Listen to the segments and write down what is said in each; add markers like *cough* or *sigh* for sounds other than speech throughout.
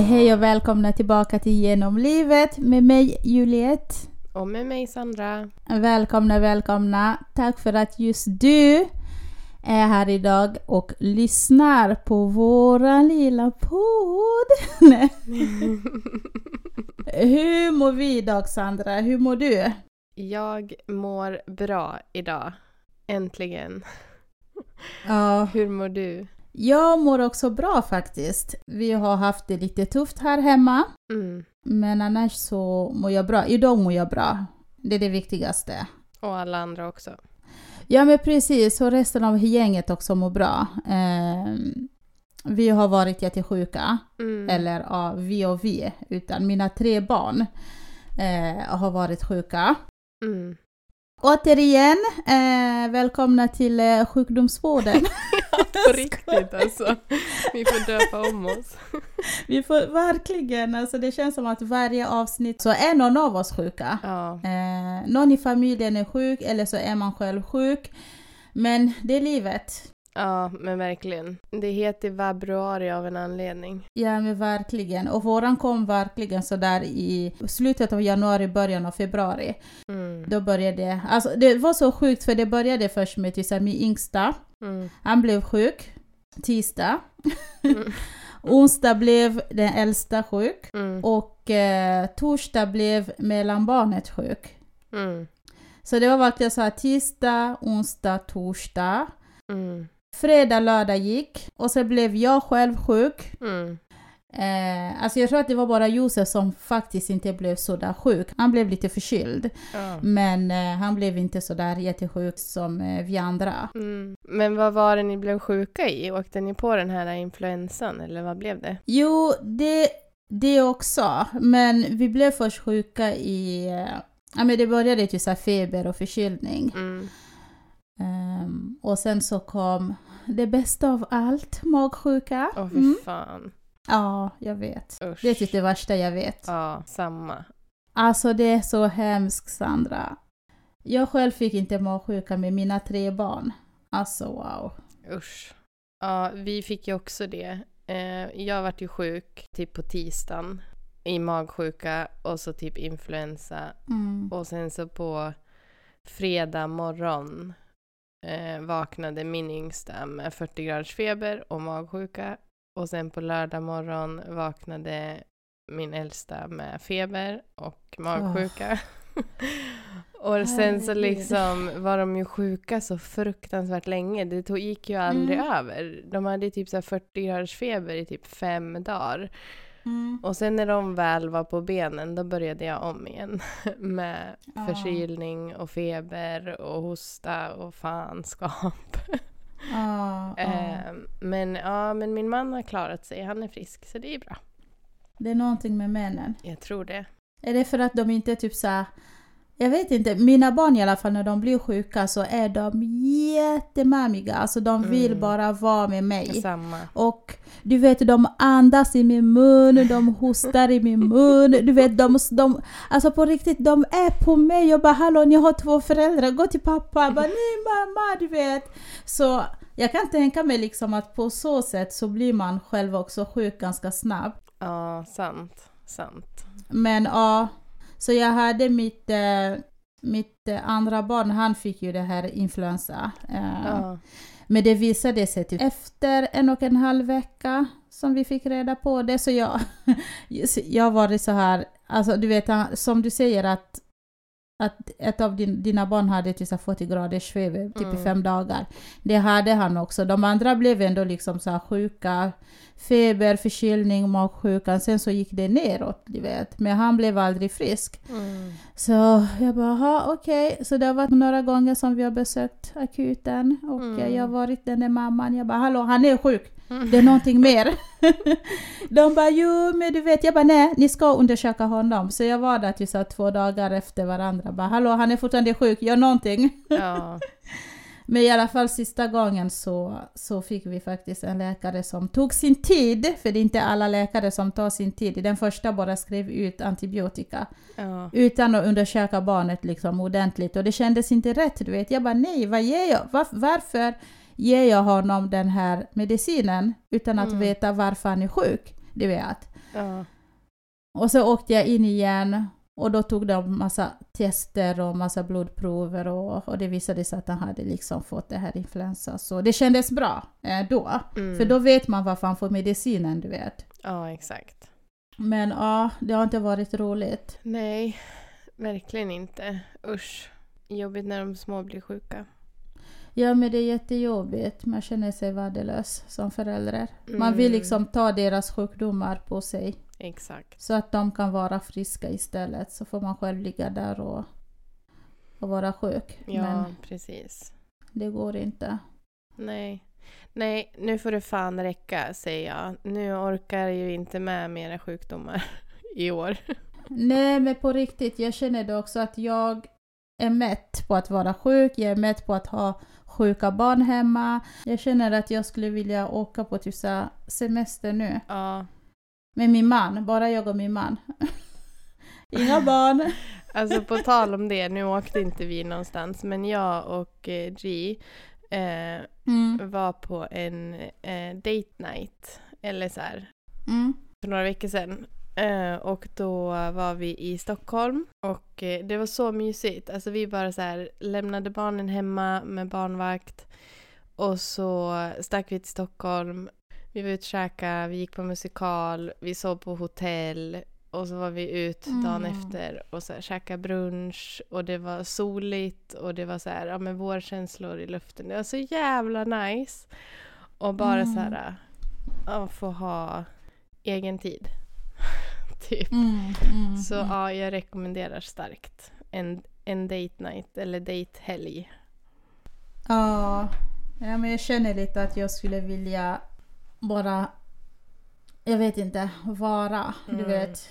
Hej och välkomna tillbaka till Genom livet med mig Juliette. Och med mig Sandra. Välkomna, välkomna. Tack för att just du är här idag och lyssnar på våran lilla podd. *laughs* *laughs* Hur mår vi idag Sandra? Hur mår du? Jag mår bra idag. Äntligen. Ja, Hur mår du? Jag mår också bra faktiskt. Vi har haft det lite tufft här hemma. Mm. Men annars så mår jag bra. Idag mår jag bra. Det är det viktigaste. Och alla andra också. Ja men precis, och resten av gänget också mår bra. Eh, vi har varit jättesjuka. Mm. Eller ja, vi och vi. Utan mina tre barn eh, har varit sjuka. Mm. Återigen, eh, välkomna till eh, sjukdomsvården. *laughs* På riktigt alltså. Vi får döpa om oss. vi får verkligen, alltså det känns som att varje avsnitt så är någon av oss sjuka. Ja. Eh, någon i familjen är sjuk eller så är man själv sjuk. Men det är livet. ja, men verkligen. Det heter vabruari av en anledning. Ja men verkligen. Och våran kom verkligen sådär i slutet av januari, början av februari. Mm. Då började alltså det var så sjukt för det började först med min yngsta. Mm. Han blev sjuk tisdag. Mm. *laughs* Onsdag blev den äldsta sjuk. Mm. Och eh, torsdag blev mellanbarnet sjuk. Mm. Så det var verkligen så här tisdag, onsdag, torsdag. Mm. Fredag, lördag gick och så blev jag själv sjuk. Mm. Eh, alltså jag tror att det var bara Josef som faktiskt inte blev sådär sjuk. Han blev lite förkyld. Ja. Men eh, han blev inte sådär jättesjuk som eh, vi andra. Mm. Men vad var det ni blev sjuka i? Åkte ni på den här influensan eller vad blev det? Jo, det, det också. Men vi blev först sjuka i... Eh, ja men det började till så feber och förkylning. Mm. Ehm, och sen så kom det bästa av allt, magsjuka. Åh fy Mm. Ja, jag vet. Usch. Det är typ det värsta jag vet. Ja, samma. Alltså det är så hemskt Sandra. Jag själv fick inte magsjuka med mina tre barn. Alltså wow. Usch. Ja, vi fick ju också det. Eh, jag vart ju sjuk typ på tisdagen i magsjuka och så typ influensa. Mm. Och sen så på fredag morgon eh, vaknade min yngsta med 40 graders feber och magsjuka. Och sen på lördag morgon vaknade min äldsta med feber och magsjuka. *laughs* och sen så liksom var de ju sjuka så fruktansvärt länge. Det tog, gick ju aldrig Mm. över. De hade typ så här 40 graders feber i typ fem dagar. Mm. Och sen när de väl var på benen då började jag om igen. *laughs* Med Ja. förkylning och feber och hosta och fanskap. *laughs* Ehm, men ja, men min man har klarat sig. Han är frisk så det är bra. Det är någonting med männen. Jag tror det. Är det för att de inte typ så jag vet inte, mina barn i alla fall när de blir sjuka så är de jättemammiga. Alltså de vill Mm. bara vara med mig. Samma. Och du vet, de andas i min mun, de hostar i min mun. Du vet, de, de, alltså på riktigt, de är på mig. Jag bara hallå, ni har två föräldrar, gå till pappa. Jag bara nej mamma, du vet. Så jag kan tänka mig liksom att på så sätt så blir man själv också sjuk ganska snabbt. Ja, sant. Sant. Men ja, så jag hade mitt, eh, mitt eh, andra barn, han fick ju det här influensa. Eh, Ja. Men det visade sig typ efter en och en halv vecka som vi fick reda på det. Så jag, *laughs* jag var så här, alltså du vet som du säger att, att ett av din, dina barn hade här 40 graders feber typ i Mm. fem dagar. Det hade han också. De andra blev ändå liksom så sjuka. Feber, förkylning, magsjukan. Sen så gick det neråt, du vet. Men han blev aldrig frisk. Mm. Så jag bara, "Ha, okej. Så det har varit några gånger som vi har besökt akuten och Mm. jag har varit den där mamman. Jag bara, hallå han är sjuk. Det är någonting mer. *laughs* De bara, jo men du vet. Jag bara, nej ni ska undersöka honom. Så jag var där till så här två dagar efter varandra. Bara, hallå han är fortfarande sjuk, gör någonting. Ja. *laughs* Men i alla fall sista gången så, så fick vi faktiskt en läkare som tog sin tid, för det är inte alla läkare som tar sin tid. Den första bara skrev ut antibiotika ja. utan att undersöka barnet liksom ordentligt och det kändes inte rätt. Du vet. Jag bara nej, vad ger jag? Var, varför ger jag honom den här medicinen utan att Mm. veta varför han är sjuk? Du vet. Ja. Och så åkte jag in igen och då tog de massa tester och massa blodprover och, och det visade sig att han hade liksom fått det här influensa. Så det kändes bra eh, då. Mm. För då vet man varför han får medicinen, du vet. Ja, exakt. Men ja, det har inte varit roligt. Nej, verkligen inte. Usch. Jobbigt när de små blir sjuka. Ja, men det är jättejobbigt. Man känner sig värdelös som förälder. Man vill Mm. liksom ta deras sjukdomar på sig. Exakt. Så att de kan vara friska istället. Så får man själv ligga där och, och vara sjuk. Ja, Men precis. det går inte. Nej. Nej, nu får det fan räcka, säger jag. Nu orkar jag ju inte med mera sjukdomar *laughs* i år. Nej, men på riktigt, jag känner det också att jag är mätt på att vara sjuk. Jag är mätt på att ha sjuka barn hemma. Jag känner att jag skulle vilja åka på typ så semester nu. Ja. Med min man, bara jag och min man. *laughs* Inga barn. Alltså på tal om det, nu åkte inte vi någonstans, men jag och eh, G eh, Mm. var på en eh, date night, eller så här, Mm. för några veckor sedan. Eh, och då var vi i Stockholm och eh, det var så mysigt. Alltså vi bara så här lämnade barnen hemma med barnvakt och så stack vi till Stockholm. Vi var ute och käkade, vi gick på musikal, vi sov på hotell och så var vi ut dagen Mm. efter och så här, käkade brunch och det var soligt och det var så här, ja men vårkänslor i luften. Det var så jävla nice. Och bara Mm. så här, ja, få ha egen tid. *laughs* typ. Mm. Mm. Så mm. ja, jag rekommenderar starkt en, en date night eller date helg. Ja, ja, men jag känner lite att jag skulle vilja bara, jag vet inte, vara, du Mm. vet.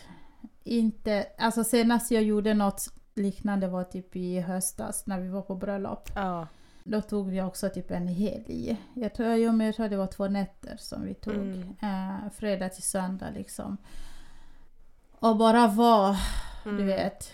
Inte, alltså senast jag gjorde något liknande var typ i höstas när vi var på bröllop. Ja. Då tog vi också typ en helg. Jag tror, jag, tror det var två nätter som vi tog. Mm. Eh, fredag till söndag liksom. Och bara vara, du Mm. vet.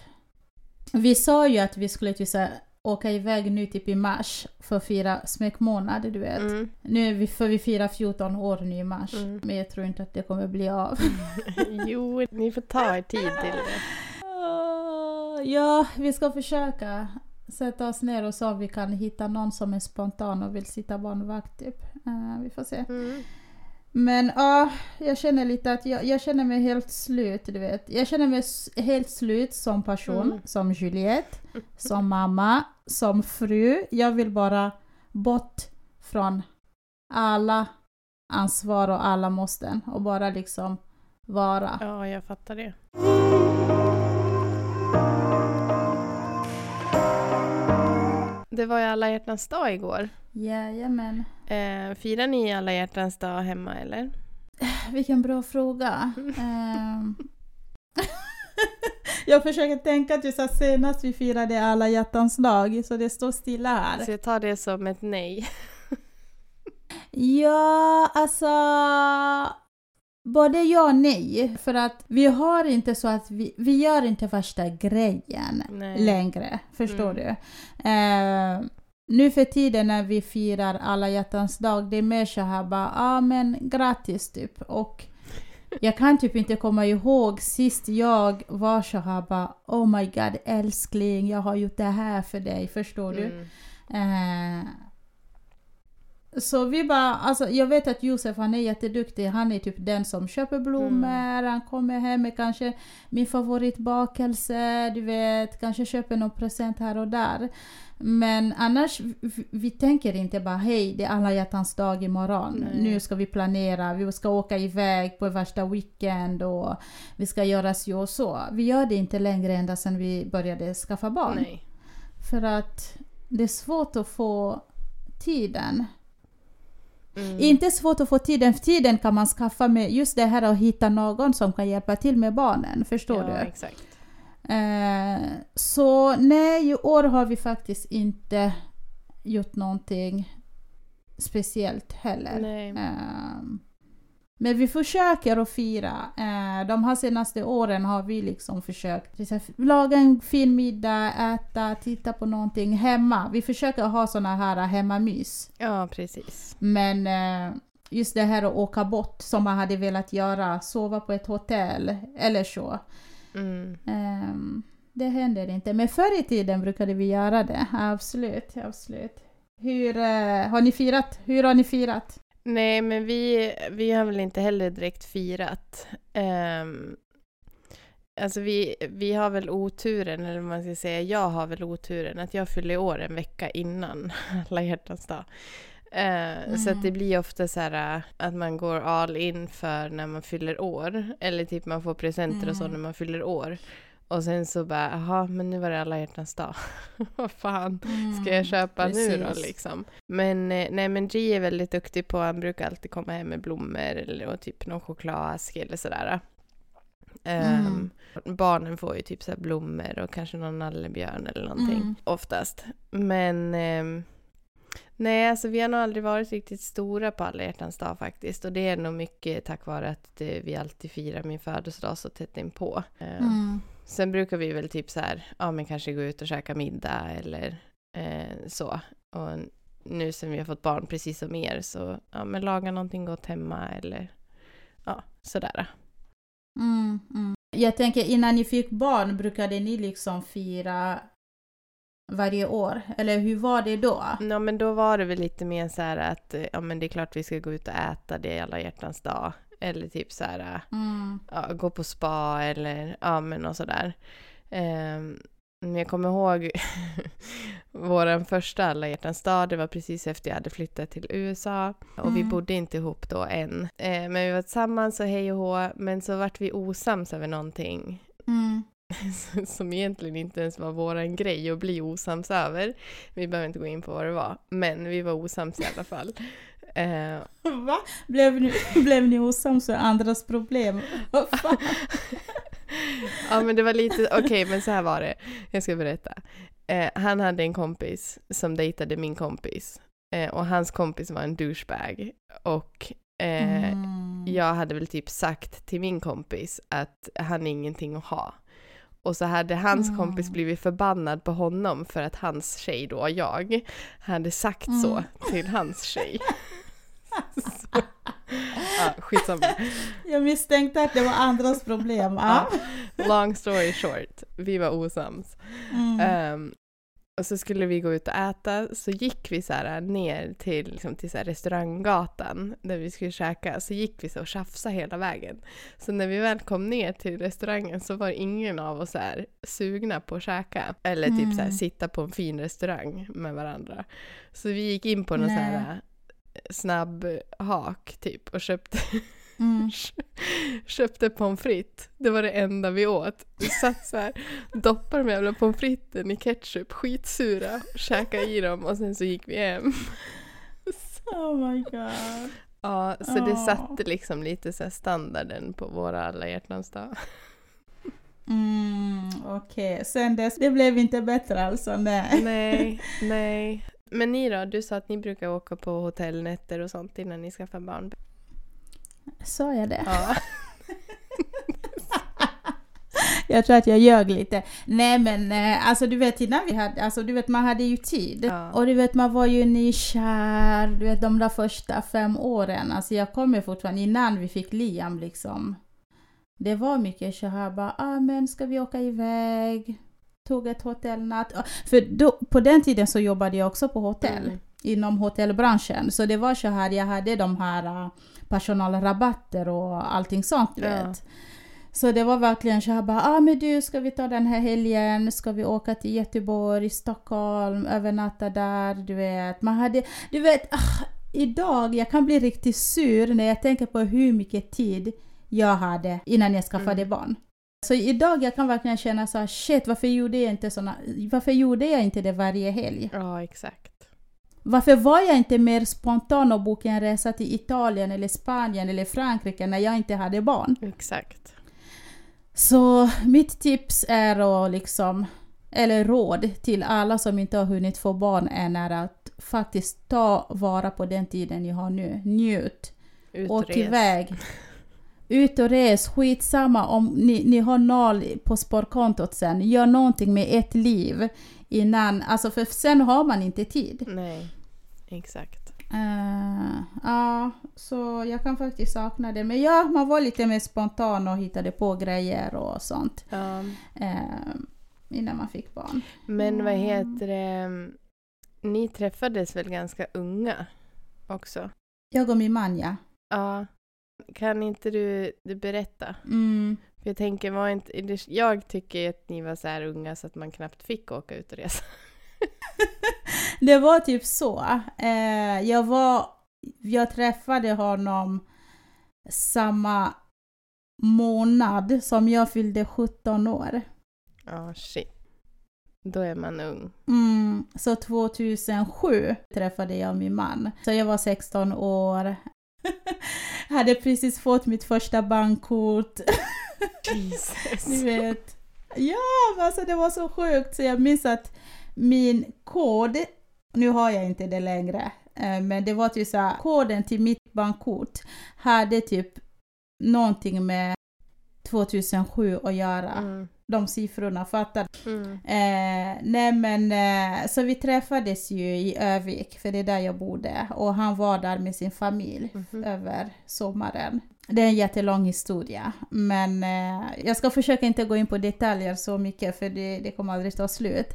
Vi sa ju att vi skulle typ så här, åka iväg nu typ i mars för att fira smekmånad, du vet. Mm. Nu är vi, för vi firar 14 år nu i mars. Mm. Men jag tror inte att det kommer bli av. *laughs* jo, ni får ta er tid till det. *laughs* Ja, vi ska försöka sätta oss ner och så om vi kan hitta någon som är spontan och vill sitta barnvakt typ. Eh, vi får se. Mm. Men ja, jag känner lite att jag, jag känner mig helt slut, du vet. Jag känner mig helt slut som person, Mm. som Juliette, *laughs* som mamma, som fru. Jag vill bara bort från alla ansvar och alla måsten och bara liksom vara. Ja, jag fattar det. Det var ju alla hjärtans dag igår. Jajamän. Eh, firar ni alla hjärtans dag hemma eller? *sighs* Vilken bra fråga. *laughs* Ehm. *laughs* jag försöker tänka att just senast vi firade alla hjärtans dag, så det står stilla här. Så jag tar det som ett nej. *laughs* Ja, alltså... Både ja och nej. För att vi har inte så att vi, vi gör inte värsta grejen Nej. längre. Förstår Mm. du? Eh, nu för tiden när vi firar alla hjärtans dag, det är mer så här bara, ja ah, men grattis typ. Och jag kan typ inte komma ihåg sist jag var så här bara, oh my god älskling, jag har gjort det här för dig. Förstår du? Mm. Eh, så vi bara, alltså jag vet att Josef han är jätteduktig, han är typ den som köper blommor, han kommer hem med kanske min favoritbakelse, du vet, kanske köper någon present här och där. Men annars, vi, vi tänker inte bara hej, det är alla hjärtans dag imorgon, Nej. nu ska vi planera, vi ska åka iväg på värsta weekend och vi ska göra så och så. Vi gör det inte längre ända sedan vi började skaffa barn. Nej. För att det är svårt att få tiden. Mm. Inte svårt att få tiden, för tiden kan man skaffa med just det här att hitta någon som kan hjälpa till med barnen, förstår ja, du? exakt. Eh, så nej, i år har vi faktiskt inte gjort någonting speciellt heller. Nej. Ehm, men vi försöker att fira. Eh, de här senaste åren har vi liksom försökt laga en fin middag, äta, titta på någonting hemma. Vi försöker ha såna här hemmamys. Ja, precis. Men eh, just det här att åka bort som man hade velat göra, sova på ett hotell eller så. Mm. Ehm, det händer inte. Men förr i tiden brukade vi göra det. Absolut, absolut. Hur eh, har ni firat? Hur har ni firat? Nej, men vi, vi har väl inte heller direkt firat. Um, alltså vi, vi har väl oturen, eller man ska säga, jag har väl oturen att jag fyller år en vecka innan *laughs* alla hjärtans dag. Eh, Så att det Mm. blir ofta så här eh, att man går all in för när man fyller år. Eller typ man får presenter och så Mm. när man fyller år. Och sen så bara, jaha, men nu var det alla hjärtans dag. *laughs* Vad fan ska jag köpa nu då Mm, liksom? Men eh, nej, men G är väldigt duktig på, han brukar alltid komma hem med blommor eller och typ någon chokladask eller sådär. Ehm, barnen får ju typ så blommor och kanske någon nallebjörn eller någonting Mm. oftast. Men ehm, nej, alltså vi har nog aldrig varit riktigt stora på alla hjärtans dag faktiskt. Och det är nog mycket tack vare att eh, vi alltid firar min födelsedag så tätt inpå. Mm. Sen brukar vi väl typ så här, ja men kanske gå ut och käka middag eller eh, så. Och nu sen vi har fått barn, precis som er, så ja men laga någonting gott hemma eller ja, sådär. Mm, mm. Jag tänker innan ni fick barn brukade ni liksom fira varje år? Eller hur var det då? Ja men då var det väl lite mer så här att ja men det är klart vi ska gå ut och äta, det är alla hjärtans dag. Eller typ så här, Mm. ja, gå på spa eller ja men och sådär. Men jag kommer ihåg *laughs* vår första alla hjärtans dag, det var precis efter jag hade flyttat till USA och vi Mm. bodde inte ihop då än. Eh, men vi var tillsammans och hej och hå, men så vart vi osams över någonting Mm. *laughs* som egentligen inte ens var våran grej att bli osams över. Vi behöver inte gå in på vad det var, men vi var osams i alla fall. Eh, *laughs* Va? Blev ni, *laughs* blev ni osams för andras problem? *laughs* Ja men det var lite, okej men så här var det. Jag ska berätta. Eh, han hade en kompis som dejtade min kompis. Eh, och hans kompis var en douchebag. Och eh, Mm. jag hade väl typ sagt till min kompis att han är ingenting att ha. Och så hade hans Mm. kompis blivit förbannad på honom för att hans tjej då, jag, hade sagt så Mm. till hans tjej. Så, *laughs* ja, skitsamma. Jag misstänkte att det var andras problem. Ja. Long story short, vi var osams. Mm. Ehm, och så skulle vi gå ut och äta, så gick vi så här ner till, liksom, till så restauranggatan där vi skulle käka, så gick vi så och tjafsade hela vägen. Så när vi väl kom ner till restaurangen så var ingen av oss så här sugna på att käka. Eller typ så här Mm. sitta på en fin restaurang med varandra. Så vi gick in på någon så Nej. här snabb hak typ och köpte Mm. *laughs* köpte pommes frites. Det var det enda vi åt. Vi satt så här, doppade de jävla pommes fritesen i ketchup, skitsura, käkade i dem och sen så gick vi hem. *laughs* Oh my god. Ja, så det Åh. satte liksom lite så standarden på våra alla hjärtans dag. Mm, Okej, sen dess, det blev inte bättre alltså? Nej. Nej, nej. Men ni då? Du sa att ni brukar åka på hotellnätter och sånt innan ni skaffar barn. Sa jag det? Ja. *laughs* Jag tror att jag ljög lite. Nej men eh, alltså du vet innan vi hade, alltså du vet man hade ju tid. Ja. Och du vet man var ju nykär, du vet de där första fem åren. Alltså jag kommer fortfarande innan vi fick Liam liksom. Det var mycket så här bara, ah men ska vi åka iväg? Tog ett hotellnatt. För då, på den tiden så jobbade jag också på hotell. Mm. Inom hotellbranschen. Så det var så här, jag hade de här uh, personalrabatter och allting sånt Ja. vet. Så det var verkligen så här bara, ah men du ska vi ta den här helgen, ska vi åka till Göteborg, Stockholm, övernatta där, du vet. Man hade, du vet, ah, idag, jag kan bli riktigt sur när jag tänker på hur mycket tid jag hade innan jag skaffade Mm. barn. Så idag jag kan verkligen känna så här, shit varför gjorde jag inte såna, varför gjorde jag inte det varje helg? ja, exakt. Varför var jag inte mer spontan och bokade en resa till Italien eller Spanien eller Frankrike när jag inte hade barn? Exakt. Så mitt tips är att liksom, eller råd till alla som inte har hunnit få barn är att faktiskt ta vara på den tiden ni har nu. Njut. Ut Åk iväg. *laughs* Ut och res. Skitsamma om ni, ni har noll på sparkontot sen. Gör någonting med ett liv innan. Alltså för sen har man inte tid. Nej, exakt. Eh, Ja, så jag kan faktiskt sakna det. Men ja, man var lite mer spontan och hittade på grejer och sånt Ja. eh, innan man fick barn. Men vad Mm. heter det? Ni träffades väl ganska unga också? Jag och min man, ja. Ja. Kan inte du, du berätta? Mm. För jag tänker, var inte, jag tycker att ni var så här unga så att man knappt fick åka ut och resa. *laughs* Det var typ så. Eh, jag var... Jag träffade honom samma månad som jag fyllde 17 år. Ja, shit. Då är man ung. Mm, så 2007 träffade jag min man. Så jag var 16 år. *laughs* hade precis fått mitt första bankkort. *laughs* Jesus. Ni vet. Ja, alltså det var så sjukt så jag minns att min kod, nu har jag inte det längre, eh, men det var typ så här, koden till mitt bankkort hade typ någonting med 2007 att göra. Mm. De siffrorna, fattar Mm. Eh, nej men, eh, så vi träffades ju i Övik, för det är där jag bodde. Och han var där med sin familj Mhm. över sommaren. Det är en jättelång historia, men eh, jag ska försöka inte gå in på detaljer så mycket för det, det kommer aldrig ta slut.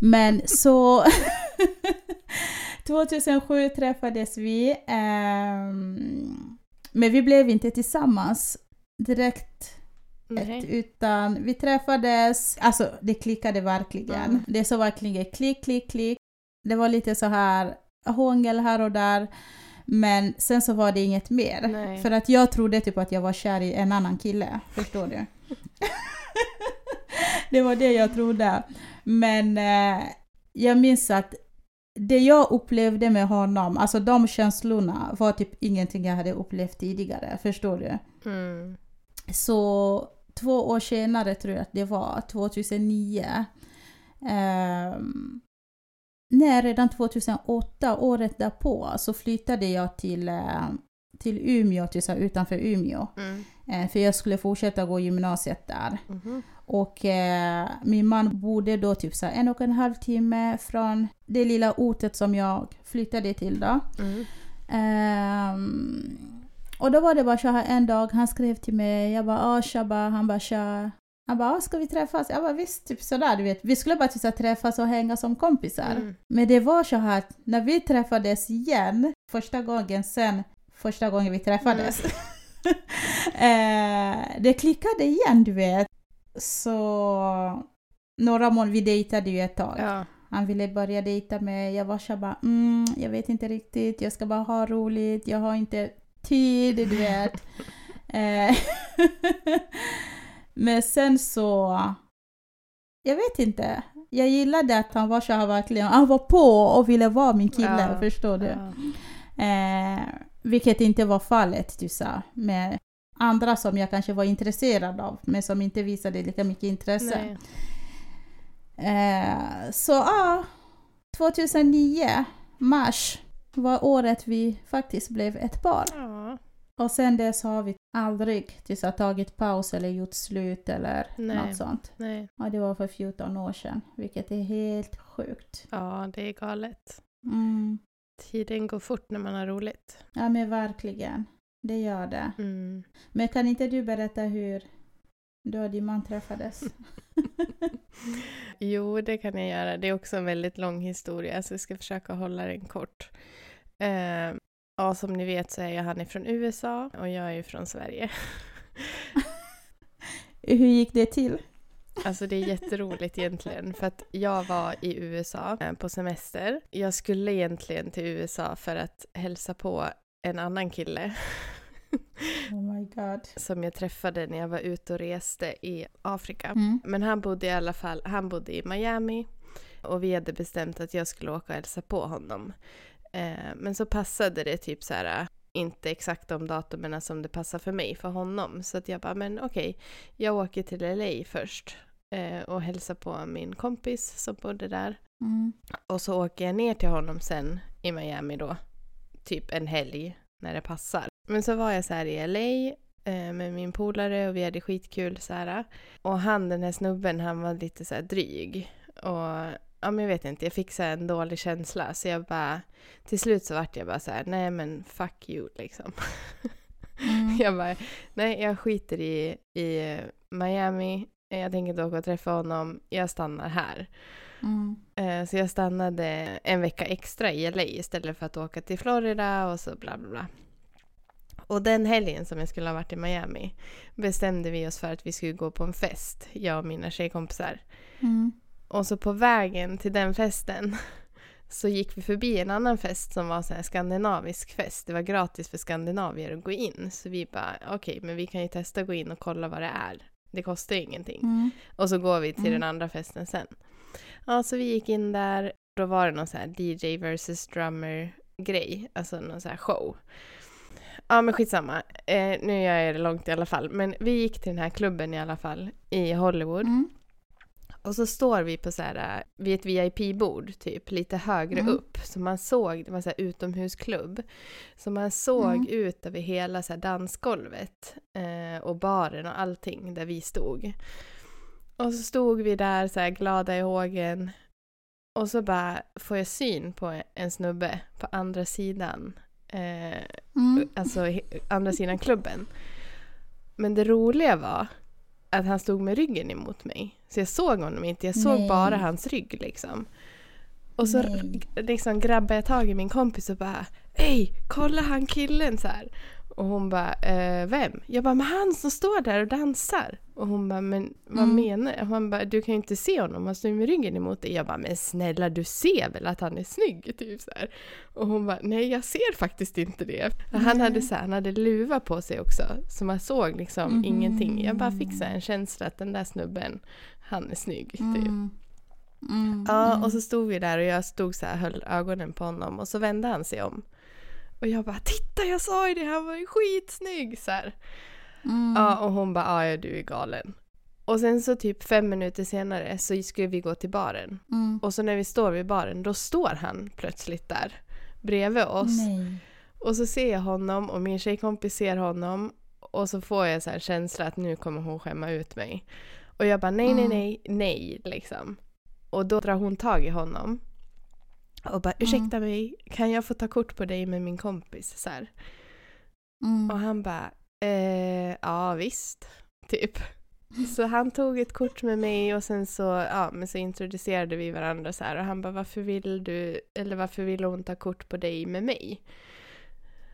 Men så *laughs* 2007 träffades vi, ehm, men vi blev inte tillsammans direkt Nej. utan vi träffades, alltså det klickade verkligen. Mm. Det så verkligen klick, klick, klick. Det var lite så här hångel här och där. Men sen så var det inget mer. Nej. För att jag trodde typ att jag var kär i en annan kille. Förstår du? *laughs* det var det jag trodde. Men eh, jag minns att det jag upplevde med honom, alltså de känslorna var typ ingenting jag hade upplevt tidigare. Förstår du? Mm. Så två år senare tror jag att det var, 2009. ehm, nej, redan 2008, året därpå, så flyttade jag till, eh, till Umeå, till, så utanför Umeå. Mm. Eh, för jag skulle fortsätta gå gymnasiet där. Mhm. Och eh, min man bodde då typ så en och en halv timme från det lilla ortet som jag flyttade till då. Mm. Och då var det bara så här en dag, han skrev till mig, jag bara ah tjabba, han bara tja. Han bara ah, ska vi träffas? Jag bara visst, typ sådär du vet. Vi skulle bara typ träffas och hänga som kompisar. Mm. Men det var så här att när vi träffades igen, första gången sen första gången vi träffades. *laughs* eh, det klickade igen du vet. Så några månader, vi dejtade ju ett tag. Ja. Han ville börja dejta mig. Jag var så bara, mm, jag vet inte riktigt, jag ska bara ha roligt, jag har inte tid, du vet. *laughs* Eh, *laughs* Men sen så, jag vet inte. Jag gillade att han var så här verkligen, han var på och ville vara min kille, Ja. förstår du? Ja. Eh, vilket inte var fallet du sa, med andra som jag kanske var intresserad av, men som inte visade lika mycket intresse. Eh, så ja, 2009, mars, var året vi faktiskt blev ett par. Ja. Och sen dess har vi aldrig tills har tagit paus eller gjort slut eller Nej. något sånt. Nej. Ja, det var för 14 år sedan, vilket är helt sjukt. Ja, det är galet. Mm. Tiden går fort när man har roligt. Ja, men verkligen. Det gör det. Mm. Men kan inte du berätta hur du och din man träffades? *laughs* Jo, det kan jag göra. Det är också en väldigt lång historia, så jag ska försöka hålla den kort. Eh, ja, som ni vet så är jag han är från USA och jag är från Sverige. *laughs* Hur gick det till? Alltså det är jätteroligt egentligen för att jag var i USA eh, på semester. Jag skulle egentligen till USA för att hälsa på en annan kille *laughs* Oh my god. som jag träffade när jag var ute och reste i Afrika. Mm. Men han bodde i alla fall, han bodde i Miami och vi hade bestämt att jag skulle åka och hälsa på honom. Eh, men så passade det typ så här, inte exakt de datumen som det passar för mig, för honom. Så att jag bara, men okej, jag åker till LA först eh, och hälsar på min kompis som bodde där. Mm. Och så åker jag ner till honom sen i Miami då, typ en helg när det passar. Men så var jag så här i LA eh, med min polare och vi hade skitkul så här. Och han, den här snubben, han var lite så här dryg. Och ja men jag vet inte, jag fick så en dålig känsla så jag bara, till slut så vart jag bara så här, nej men fuck you liksom. Mm. *laughs* Jag bara, nej jag skiter i, i Miami, jag tänker inte åka och träffa honom, jag stannar här. Mm. Eh, Så jag stannade en vecka extra i LA istället för att åka till Florida och så bla bla bla. Och den helgen som jag skulle ha varit i Miami bestämde vi oss för att vi skulle gå på en fest, jag och mina tjejkompisar. Mm. Och så på vägen till den festen *laughs* så gick vi förbi en annan fest som var här skandinavisk fest. Det var gratis för skandinavier att gå in. Så vi bara, okej, men vi kan ju testa att gå in och kolla vad det är. Det kostar ju ingenting. Mm. Och så går vi till Mm. den andra festen sen. Ja, så vi gick in där. Då var det någon så här DJ versus drummer grej. Alltså någon så här show. Ja, men skitsamma. Eh, nu gör jag det långt i alla fall. Men vi gick till den här klubben i alla fall i Hollywood. Mm. Och så står vi på så här, äh, vid ett VIP-bord typ, lite högre Mm. upp. Så man såg, det var så här utomhusklubb. Så man såg Mm. ut över hela så här dansgolvet eh, och baren och allting där vi stod. Och så stod vi där så här glada i hågen. Och så bara får jag syn på en snubbe på andra sidan. Eh, Mm. alltså he- andra sidan klubben. Men det roliga var att han stod med ryggen emot mig. Så jag såg honom inte, jag såg Nej. bara hans rygg liksom. Och så Nej. liksom grabbade jag tag i min kompis och bara Ey, kolla han killen så här. Och hon bara, eh, vem? Jag bara, men han som står där och dansar. Och hon bara, men vad Mm. menar du? Han bara, du kan ju inte se honom, han står ju med ryggen emot dig. Jag bara, men snälla du ser väl att han är snygg? Typ så här. Och hon bara, nej jag ser faktiskt inte det. Han Nej. hade, så här, han hade luva på sig också, så man såg liksom Mhm. ingenting. Jag bara fick så här en känsla att den där snubben, han är snygg. Typ. Mm. Mm. Ja, Mm. och så stod vi där och jag stod så här höll ögonen på honom och så vände han sig om. Och jag bara “Titta, jag sa ju det, han var ju skitsnygg!” så. Mm. Ja, och hon bara “Ja, ja, du är galen”. Och sen så typ fem minuter senare så skulle vi gå till baren. Mm. Och så när vi står vid baren, då står han plötsligt där bredvid oss. Nej. Och så ser jag honom och min tjejkompis ser honom och så får jag så här känsla att nu kommer hon skämma ut mig. Och jag bara nej, nej, Mm. nej, nej liksom. Och då drar hon tag i honom och bara ursäkta mig, kan jag få ta kort på dig med min kompis? Så här. Mm. Och han bara eh, ja visst, *laughs* typ. *laughs* Så han tog ett kort med mig och sen så, ja, men så introducerade vi varandra så här och han bara varför vill du, eller varför vill hon ta kort på dig med mig?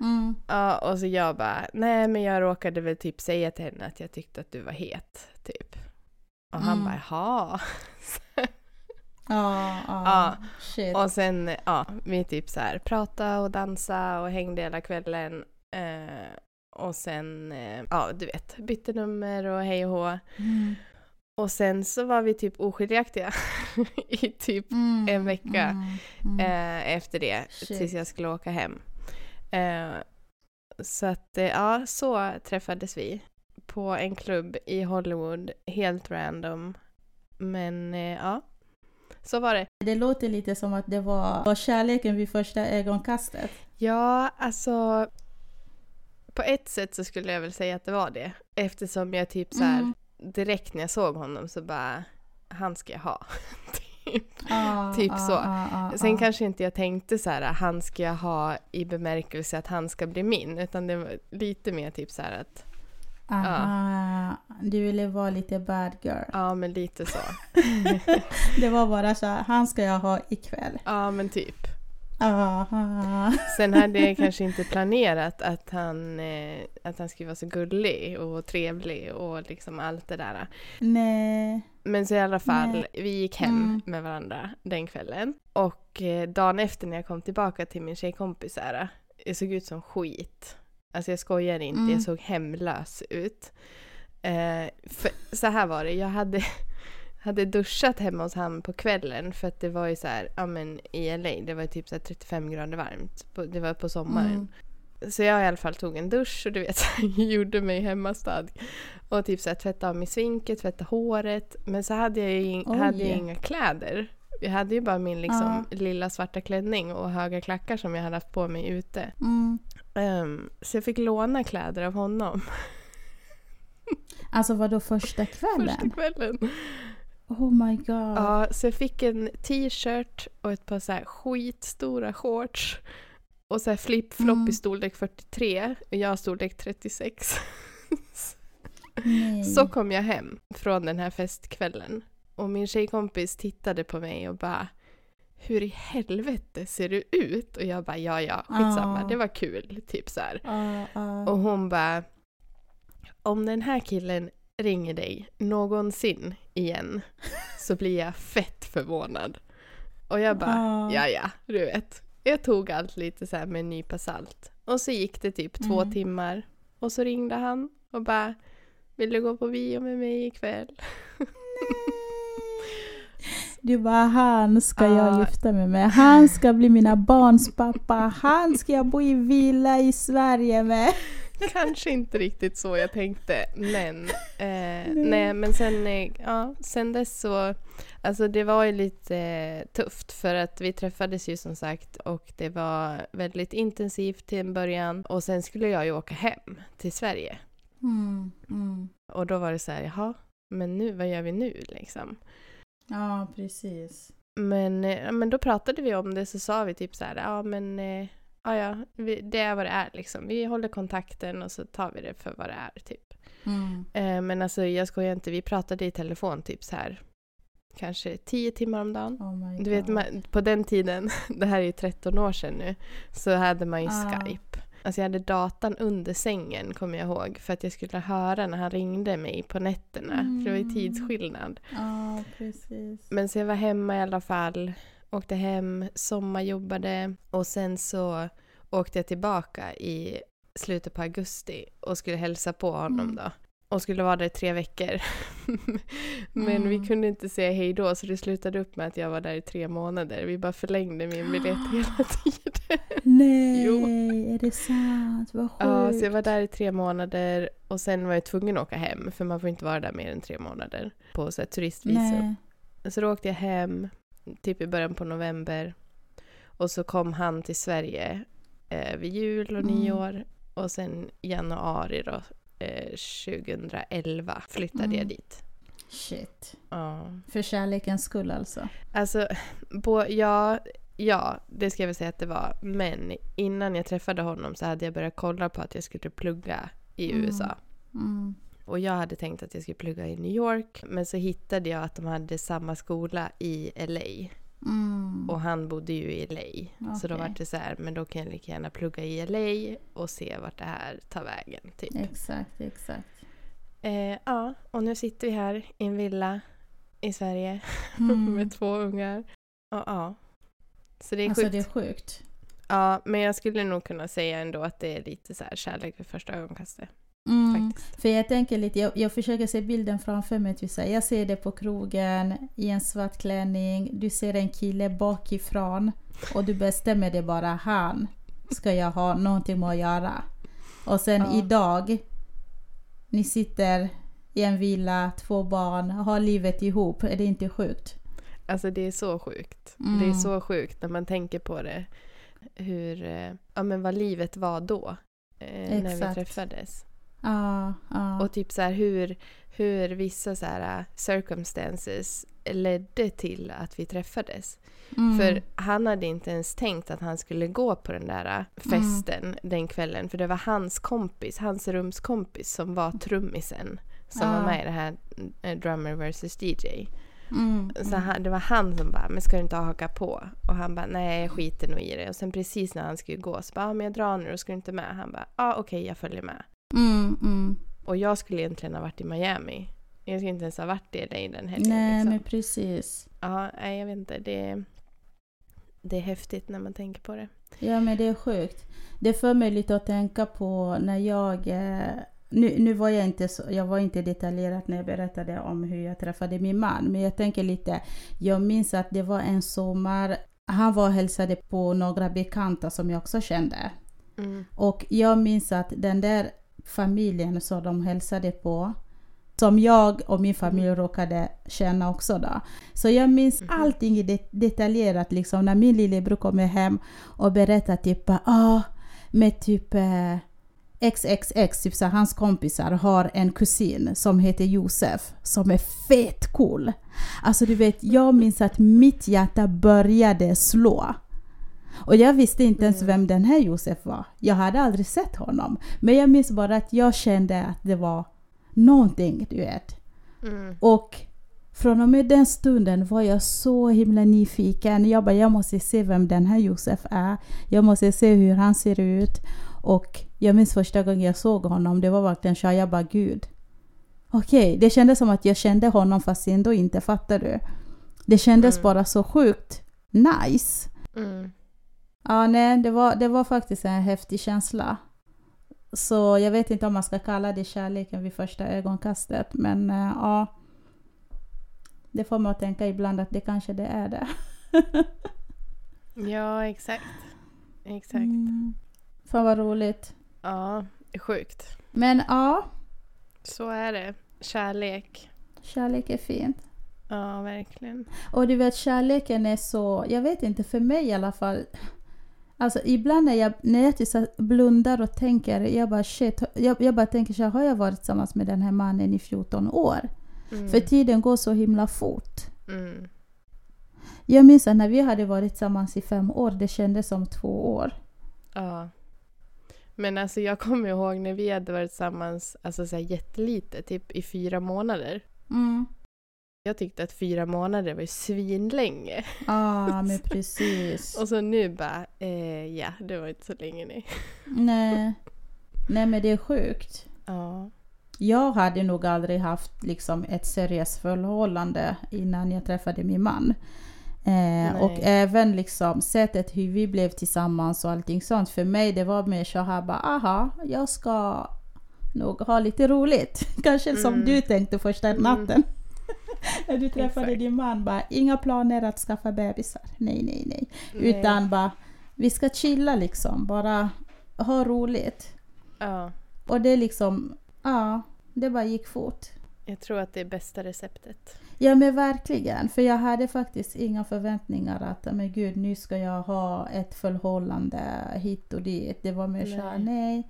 Mm. Ja, och så jag bara, nej men jag råkade väl typ säga till henne att jag tyckte att du var het, typ. Och han Mm. bara, jaha. *laughs* Ja, ja. Shit. och sen, ja, vi typ så här pratade och dansade och hängde hela kvällen. Eh, och sen, eh, ja du vet, bytte nummer och hej och hå. Mm. Och sen så var vi typ oskiljaktiga *laughs* i typ Mm. en vecka. Mm. Mm. eh, efter det, Shit. tills jag skulle åka hem. Eh, så att, eh, ja, så träffades vi på en klubb i Hollywood, helt random. Men eh, ja, så var det. Det låter lite som att det var, kärleken vid första ögonkastet. Ja, alltså på ett sätt så skulle jag väl säga att det var det. Eftersom jag typ så här Mm. direkt när jag såg honom så bara, han ska jag ha. *laughs* typ. Ah, Typ ah, så. ah, ah, Sen ah. kanske inte jag tänkte så här, han ska jag ha i bemärkelse att han ska bli min, utan det var lite mer typ så här att, Aha, du ville vara lite bad girl. ja men lite så. *laughs* Det var bara så här, han ska jag ha ikväll. Ja men typ. Aha. Sen hade jag kanske inte planerat att han, eh, att han skulle vara så gullig och trevlig och liksom allt det där. Nej. Men så i alla fall, Nej. vi gick hem Mm. med varandra den kvällen. Och eh, dagen efter när jag kom tillbaka till min tjejkompis så här, jag såg ut som skit. Alltså jag skojar inte, Mm. jag såg hemlös ut. Eh, för, så här var det, jag hade, *laughs* hade duschat hemma hos han på kvällen för att det var ju så här, ja men i LA, det var typ så här 35 grader varmt. På, det var på sommaren. Mm. Så jag i alla fall tog en dusch och du vet, *laughs* gjorde mig hemmastad. Och typ så här, tvättade av mig sminket, tvättade håret. Men så hade jag ju Oj. hade jag inga kläder. Jag hade ju bara min liksom, lilla svarta klänning och höga klackar som jag hade haft på mig ute. Mm. Ehm, så jag fick låna kläder av honom Alltså var då *laughs* första kvällen? första kvällen. Oh my god. Ja, så jag fick en t-shirt och ett par så här skitstora shorts. Och så här flip-flop Mm. i storlek 43 och jag storlek 36. Nej. Så kom jag hem från den här festkvällen. Och min tjejkompis tittade på mig och bara Hur i helvete ser du ut? Och jag bara ja ja, skitsamma, Ja. det var kul. Typ så. Ja, ja. Och hon bara Om den här killen ringer dig någonsin igen så blir jag fett förvånad. Och jag bara Ja. ja du vet. Jag tog allt lite så här med en nypa salt. Och så gick det typ två Mm. timmar. Och så ringde han och bara Vill du gå på bio med mig ikväll? *laughs* Du bara, han ska Ja. jag gifta mig med. Han ska bli mina *laughs* barns pappa. Han ska jag bo i villa i Sverige med. *laughs* Kanske inte riktigt så jag tänkte, men eh, nej. men sen, eh, ja, sen dess så, alltså det var ju lite tufft för att vi träffades ju som sagt och det var väldigt intensivt till en början och sen skulle jag ju åka hem till Sverige Mm, mm. och då var det så här, jaha, men nu, vad gör vi nu liksom? Ja, precis. Men, eh, men då pratade vi om det så sa vi typ så här, ja men eh, ja, ja, vi, det är vad det är liksom. Vi håller kontakten och så tar vi det för vad det är typ. Mm. Eh, men alltså jag skojar inte, vi pratade i telefon typ så här kanske tio timmar om dagen. Oh Du vet man, på den tiden, *laughs* det här är ju 13 år sedan nu, så hade man ju Ah. Skype. Alltså jag hade datan under sängen kommer jag ihåg för att jag skulle höra när han ringde mig på nätterna. För det var ju Mm. tidsskillnad. Ja, precis. Men så jag var hemma i alla fall. Åkte hem, sommarjobbade och sen så åkte jag tillbaka i slutet på augusti och skulle hälsa på honom Mm. då. Och skulle vara där i tre veckor. *laughs* Men Mm. vi kunde inte säga hej då så det slutade upp med att jag var där i tre månader. Vi bara förlängde min *gasps* biljett hela tiden. Nej, Jo. är det sant? Vad sjukt. Ja, så jag var där i tre månader och sen var jag tvungen att åka hem för man får inte vara där mer än tre månader på så här, turistvisum. Nej. Så då åkte jag hem typ i början på november. Och så kom han till Sverige eh, vid jul och Mm. nyår. Och sen januari då, eh, 2011 flyttade Mm. jag dit. Shit. Ja. För kärlekens skull alltså. Alltså, på, ja, ja, det ska jag väl säga att det var. Men innan jag träffade honom så hade jag börjat kolla på att jag skulle plugga i Mm. USA. Mm. Och jag hade tänkt att jag skulle plugga i New York. Men så hittade jag att de hade samma skola i LA. Mm. Och han bodde ju i LA. Så då var det så här, men då kan jag lika gärna plugga i LA och se vart det här tar vägen. Typ. Exakt, exakt. Eh, ja, och nu sitter vi här i en villa i Sverige *laughs* Mm. med två ungar. Och, ja. Så det är Alltså sjukt. det är sjukt. Ja, men jag skulle nog kunna säga ändå att det är lite så här kärlek vid första ögonkastet. Mm. För jag tänker lite, jag, jag försöker se bilden framför mig. Typ så jag ser det på krogen i en svart klänning. Du ser en kille bakifrån och du bestämmer det bara han ska jag ha någonting med att göra. Och sen Ja. idag, ni sitter i en villa, två barn, har livet ihop. Är det inte sjukt? Alltså det är så sjukt. Mm. Det är så sjukt när man tänker på det. Hur, eh, ja men vad livet var då. Eh, när vi träffades. Ja, ja. Och typ så här hur, hur vissa så här uh, circumstances ledde till att vi träffades. Mm. För han hade inte ens tänkt att han skulle gå på den där uh, festen den kvällen. För det var hans kompis, hans rumskompis som var trummisen. Som Ah. var med i det här uh, Drummer vs DJ. Mm, Så han, det var han som bara, men ska du inte haka på? Och han bara, nej jag skiter nog i det. Och sen precis när han skulle gå så bara, ah, men jag drar nu och ska du inte med? Han bara, ja ah, okej jag följer med. Mm, mm. Och jag skulle egentligen ha varit i Miami. Jag skulle inte ens ha varit i LA den helgen. Nej, liksom. men precis. Ja, nej jag vet inte. Det, det är häftigt när man tänker på det. Ja, men det är sjukt. Det får mig lite att tänka på när jag... Eh, nu, nu var jag inte så, jag var inte detaljerad när jag berättade om hur jag träffade min man, men jag tänker lite... Jag minns att det var en sommar, han var och hälsade på några bekanta som jag också kände. Mm. Och jag minns att den där familjen som de hälsade på, som jag och min familj råkade känna också då. Så jag minns Mhm. allting det, detaljerat liksom när min lillebror kommer hem och berättar typ ah, med typ eh, XXX, typ så hans kompisar, har en kusin som heter Josef som är fet cool. Alltså du vet, jag minns att mitt hjärta började slå. Och jag visste inte ens Mm. vem den här Josef var. Jag hade aldrig sett honom. Men jag minns bara att jag kände att det var någonting, du vet. Mm. Och från och med den stunden var jag så himla nyfiken. Jag bara, jag måste se vem den här Josef är. Jag måste se hur han ser ut. Och jag minns första gången jag såg honom, det var verkligen så jag bara gud. Okej, det kändes som att jag kände honom fast ändå inte, fattar du? Det kändes Mm. bara så sjukt nice. Mm. Ja, nej, det var, det var faktiskt en häftig känsla. Så jag vet inte om man ska kalla det kärleken vid första ögonkastet, men eh, ja. Det får man att tänka ibland att det kanske det är det. Ja, exakt. Exakt. Mm. Fan vad roligt. Ja, sjukt. Men ja, Så är det. Kärlek. kärlek är fint. Ja, verkligen. Och du vet, kärleken är så, jag vet inte, för mig i alla fall. Alltså ibland när jag, när jag här blundar och tänker, jag bara shit, jag, jag bara tänker så här, har jag varit tillsammans med den här mannen i 14 år? Mm. För tiden går så himla fort. Mm. Jag minns att när vi hade varit tillsammans i fem år, det kändes som två år. Ja. Men alltså jag kommer ihåg när vi hade varit tillsammans alltså så här jättelite, typ i fyra månader. Mm. Jag tyckte att fyra månader var ju svinlänge. Ja, men precis. *laughs* Och så nu bara, eh, ja, det var inte så länge nej. Nej. Nej, men det är sjukt. Ja. Jag hade nog aldrig haft liksom ett seriöst förhållande innan jag träffade min man. Eh, och även liksom sättet hur vi blev tillsammans och allting sånt. För mig det var mer så här bara, aha, jag ska nog ha lite roligt. *laughs* Kanske som Mm. du tänkte första Mm. natten. När du träffade Exakt. din man, bara inga planer att skaffa bebisar. Nej, nej, nej. Nej. Utan bara, vi ska chilla liksom, bara ha roligt. Ja. Och det liksom, ja, det bara gick fort. Jag tror att det är bästa receptet. Ja men verkligen, för jag hade faktiskt inga förväntningar att men gud nu ska jag ha ett förhållande hit och dit. Det var mer såhär, nej.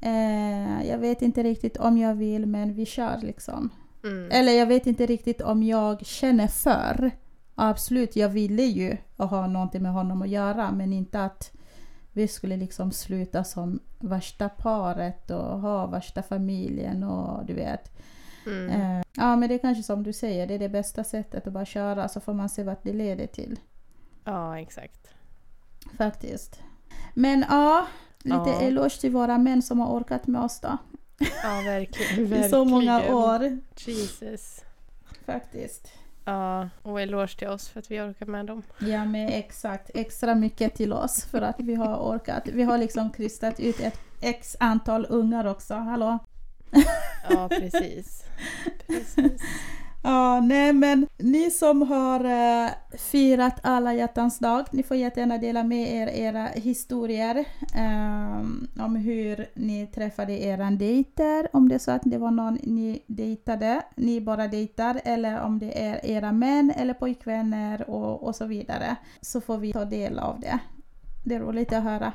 Eh, jag vet inte riktigt om jag vill men vi kör liksom. Mm. Eller jag vet inte riktigt om jag känner för. Absolut, jag ville ju ha någonting med honom att göra men inte att vi skulle liksom sluta som värsta paret och ha värsta familjen och du vet. Mm. Eh, ja men det är kanske som du säger, det är det bästa sättet att bara köra så får man se vart det leder till. Ja, exakt. Faktiskt. Men ja, lite Ja. eloge till våra män som har orkat med oss då. Ja, verkligen. *laughs* I så många år. Jesus. Faktiskt. Ja, och eloge till oss för att vi orkar med dem. Ja men exakt, extra mycket till oss för att vi har orkat. Vi har liksom krystat ut ett x antal ungar också, hallå? Ja, precis. *laughs* precis. Ja, nej men ni som har eh, firat alla hjärtans dag, ni får jättegärna dela med er era historier ehm, om hur ni träffade era dejter, om det är så att det var någon ni dejtade, ni bara dejtar, eller om det är era män eller pojkvänner och, och så vidare. Så får vi ta del av det. Det är roligt att höra.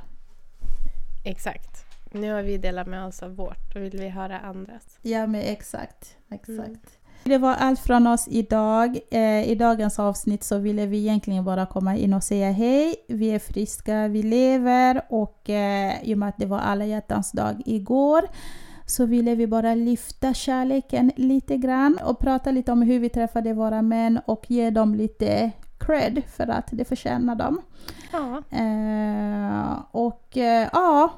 Exakt. Nu har vi delat med oss av vårt. Då vill vi höra andras. Ja men exakt, exakt. Mm. Det var allt från oss idag. Eh, I dagens avsnitt så ville vi egentligen bara komma in och säga hej. Vi är friska, vi lever och eh, i och med att det var alla hjärtans dag igår så ville vi bara lyfta kärleken lite grann och prata lite om hur vi träffade våra män och ge dem lite cred för att det förtjänar dem. Ja, Eh, och eh, ja,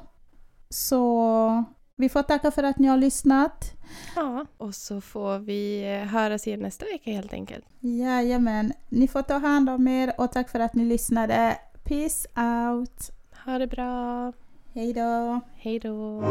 så vi får tacka för att ni har lyssnat. ja. Och så får vi eh, höras igen nästa vecka helt enkelt. Jajamän, ni får ta hand om er och tack för att ni lyssnade. Peace out! Ha det bra. Hej då! Hej då.